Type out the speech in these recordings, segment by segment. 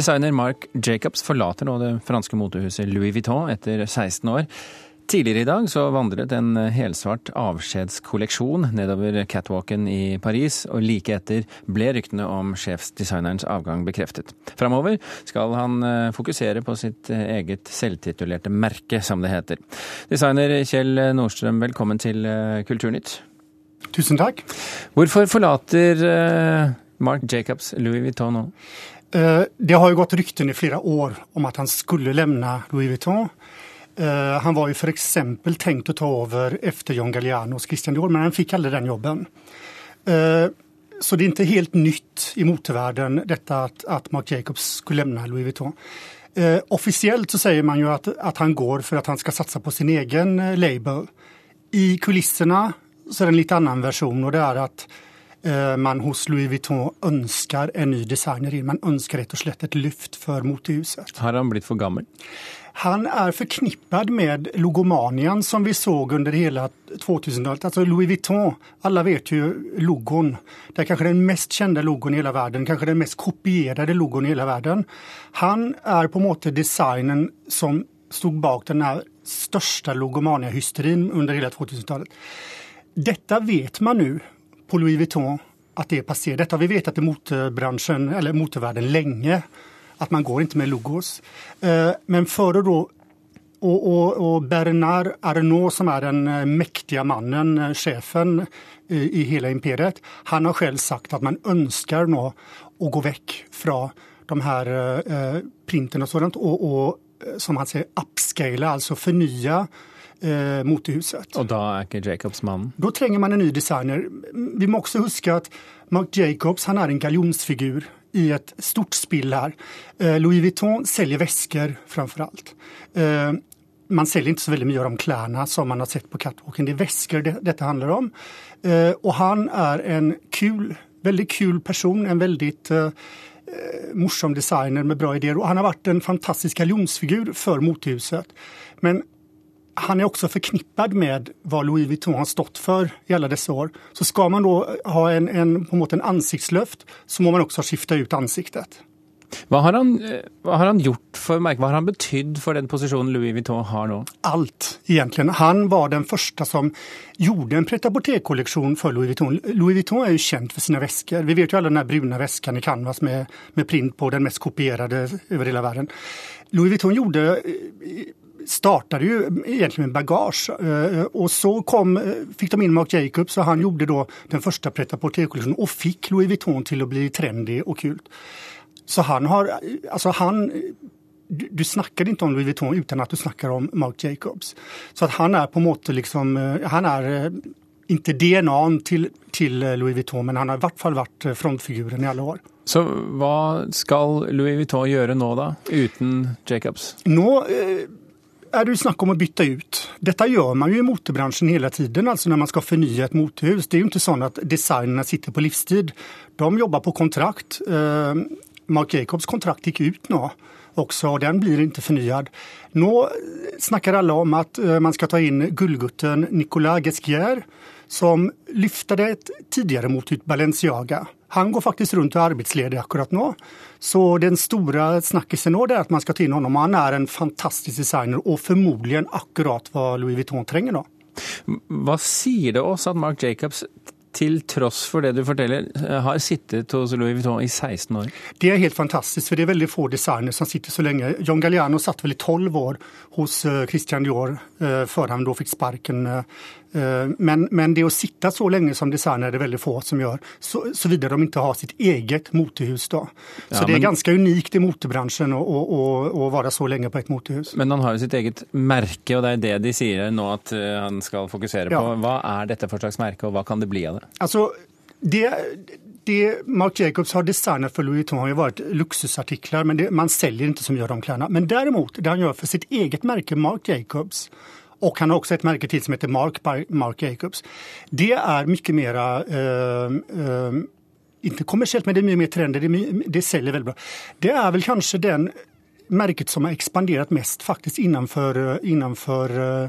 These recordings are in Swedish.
Designer Mark Jacobs forlater nå det franske motehuset Louis Vuitton etter 16 år. Tidligere i dag så vandret en helsvart avskjedskolleksjon nedover catwalken i Paris, og like etter ble ryktene om sjefsdesignerens avgang bekreftet. Framover skal han eh, fokusere på sitt eh, eget selvtitulerte merke, som det heter. Designer Kjell Nordstrøm, velkommen til eh, Kulturnytt. Tusen takk. Hvorfor forlater Mark Jacobs Louis Vuitton nå? Eh, det har ju gått rykten i flera år om att han skulle lämna Louis Vuitton. Eh, han var ju för exempel tänkt att ta över efter John Galliano Christian Dior, men han fick aldrig den jobben. Eh, så det är inte helt nytt i motorvärlden detta att, att Marc Jacobs skulle lämna Louis Vuitton. Officiellt så säger man ju att, att han går för att han ska satsa på sin egen label. I kulisserna så är det en lite annan version och det är att man hos Louis Vuitton önskar en ny designer in. Man önskar rätt och slett ett lyft för motehuset. Har han blivit för gammal? Han är förknippad med logomanian som vi såg under hela 2000-talet. Alltså Louis Vuitton, alla vet ju logon. Det är kanske den mest kända logon i hela världen, kanske den mest kopierade logon i hela världen. Han är på måte designen som stod bak den här största logomania-hysterin under hela 2000-talet. Detta vet man nu på Louis Vuitton att det är passerat. Detta har vi vetat i motorbranschen eller motorvärlden länge att man går inte med logos. Eh, men före då och, och, och, Bernard Arnault som är den eh, mäktiga mannen, eh, chefen i, i hela imperiet, han har själv sagt att man önskar nå att gå väck från de här eh, printen och sådant och, och som han säger upscala, alltså förnya eh, motehuset. Och då är inte Jacobs man? Då tränger man en ny designer. Vi måste också huska att Marc Jacobs, han är en galjonsfigur i ett stort spill här. Eh, Louis Vuitton säljer väskor framför allt. Eh, man säljer inte så väldigt mycket av de kläderna som man har sett på catwalken. Det är väskor det, detta handlar om. Eh, och han är en kul, väldigt kul person, en väldigt eh, morsom designer med bra idéer. Och han har varit en fantastisk galjonsfigur för motehuset. Men han är också förknippad med vad Louis Vuitton har stått för i alla dessa år. Så ska man då ha en, en, på något en ansiktslöft så må man också skifta ut ansiktet. Vad har, han, eh, vad har han gjort för märke? Vad har han betytt för den positionen Louis Vuitton har nu? Allt egentligen. Han var den första som gjorde en pret kollektion för Louis Vuitton. Louis Vuitton är ju känd för sina väskor. Vi vet ju alla den här bruna väskan i canvas med, med print på, den mest kopierade över hela världen. Louis Vuitton gjorde eh, startade ju egentligen med bagage eh, och så kom, eh, fick de in Marc Jacobs och han gjorde då den första pret kollektionen och fick Louis Vuitton till att bli trendig och kul. Så han har, alltså han du, du snackar inte om Louis Vuitton utan att du snackar om Marc Jacobs. Så att han är på måte liksom, eh, han är inte DNA till, till Louis Vuitton men han har i vart fall varit frontfiguren i alla år. Så vad ska Louis Vuitton göra nu då, utan Jacobs? Nå, är det snack om att byta ut. Detta gör man ju i motorbranschen hela tiden, alltså när man ska förnya ett motorhus. Det är ju inte så att designerna sitter på livstid. De jobbar på kontrakt. Eh, Marc Jacobs kontrakt gick ut nu också och den blir inte förnyad. Nu snackar alla om att eh, man ska ta in gullgutten Nicolas Gesquier som lyftade ett tidigare motorhus, Balenciaga. Han går faktiskt runt och är arbetsledig akkurat nu. Så den stora snackisen är att man ska ta in honom. Han är en fantastisk designer och förmodligen akkurat vad Louis Vuitton tränger då. Vad säger det oss att Marc Jacobs till trots för det du forteller, har suttit hos Louis Vuitton i 16 år? Det är helt fantastiskt, för det är väldigt få designers som sitter så länge. John Galliano satt väl i 12 år hos eh, Christian Dior eh, för han då fick sparken eh, Eh, men, men det att sitta så länge som designer är det väldigt få som gör, så, såvida de inte har sitt eget motorhus. Då. Så ja, det är men... ganska unikt i motorbranschen att vara så länge på ett motorhus. Men han har ju sitt eget märke och det är det de säger nu att eh, han ska fokusera ja. på. Vad är detta för slags märke och vad kan det bli av det? Alltså, det, det Marc Jacobs har designat för Louis Vuitton har ju varit luxusartiklar, men det, man säljer inte så mycket av de kläderna. Men däremot, det han gör för sitt eget märke Marc Jacobs och han har också ett märke till som heter Mark Mark Jacobs. Det är mycket mera eh, eh, inte kommersiellt, men det är mycket mer trender, Det, det säljer väldigt bra. Det är väl kanske den märket som har expanderat mest faktiskt innanför, innanför eh,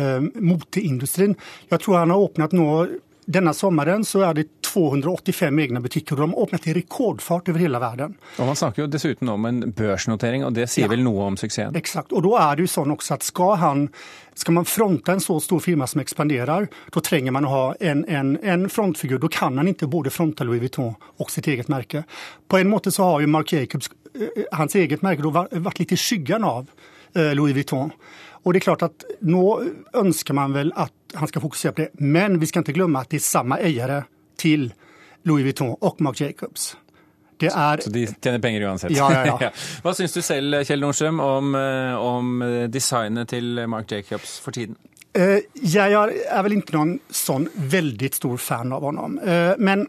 eh moteindustrin. Jag tror han har öppnat nå denna sommaren så är det 285 egna butiker och de har öppnat i rekordfart över hela världen. Och man snackar ju dessutom om en börsnotering och det säger ja. väl något om succén? Exakt, och då är det ju så också att ska, han, ska man fronta en så stor firma som expanderar, då tränger man att ha en, en, en frontfigur. Då kan han inte både fronta Louis Vuitton och sitt eget märke. På en måte så har ju Marc Jacobs, eh, hans eget märke, då varit lite i skyggan av eh, Louis Vuitton. Och det är klart att nå önskar man väl att han ska fokusera på det. Men vi ska inte glömma att det är samma ägare till Louis Vuitton och Marc Jacobs. Det är... Så de tjänar pengar oavsett? Ja, ja, ja. Vad syns du själv, Kjell Nordström, om, eh, om designet till Marc Jacobs för tiden? Uh, jag är väl inte någon sån väldigt stor fan av honom. Uh, men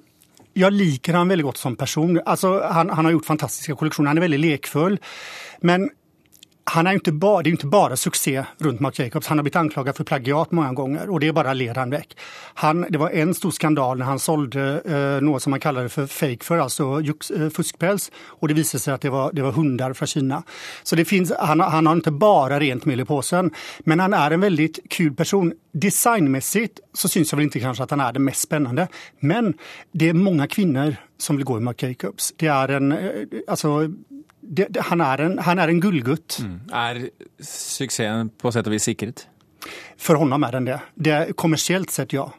jag liker han väldigt gott som person. Alltså, han, han har gjort fantastiska kollektioner, han är väldigt lekfull. Men han är inte bara, det är inte bara succé runt Marc Jacobs. Han har blivit anklagad för plagiat många gånger och det är bara ler han väck. Han, det var en stor skandal när han sålde eh, något som man kallade för fake för, alltså eh, fuskpäls. Och det visade sig att det var, det var hundar från Kina. Så det finns, han, han har inte bara rent mjöl i påsen. Men han är en väldigt kul person. Designmässigt så syns jag väl inte kanske att han är det mest spännande. Men det är många kvinnor som vill gå i Marc Jacobs. Det är en, eh, alltså det, det, han, är en, han är en gullgutt. Mm. Är succén på sätt och vis säkert? För honom är den det. det kommersiellt sett, ja.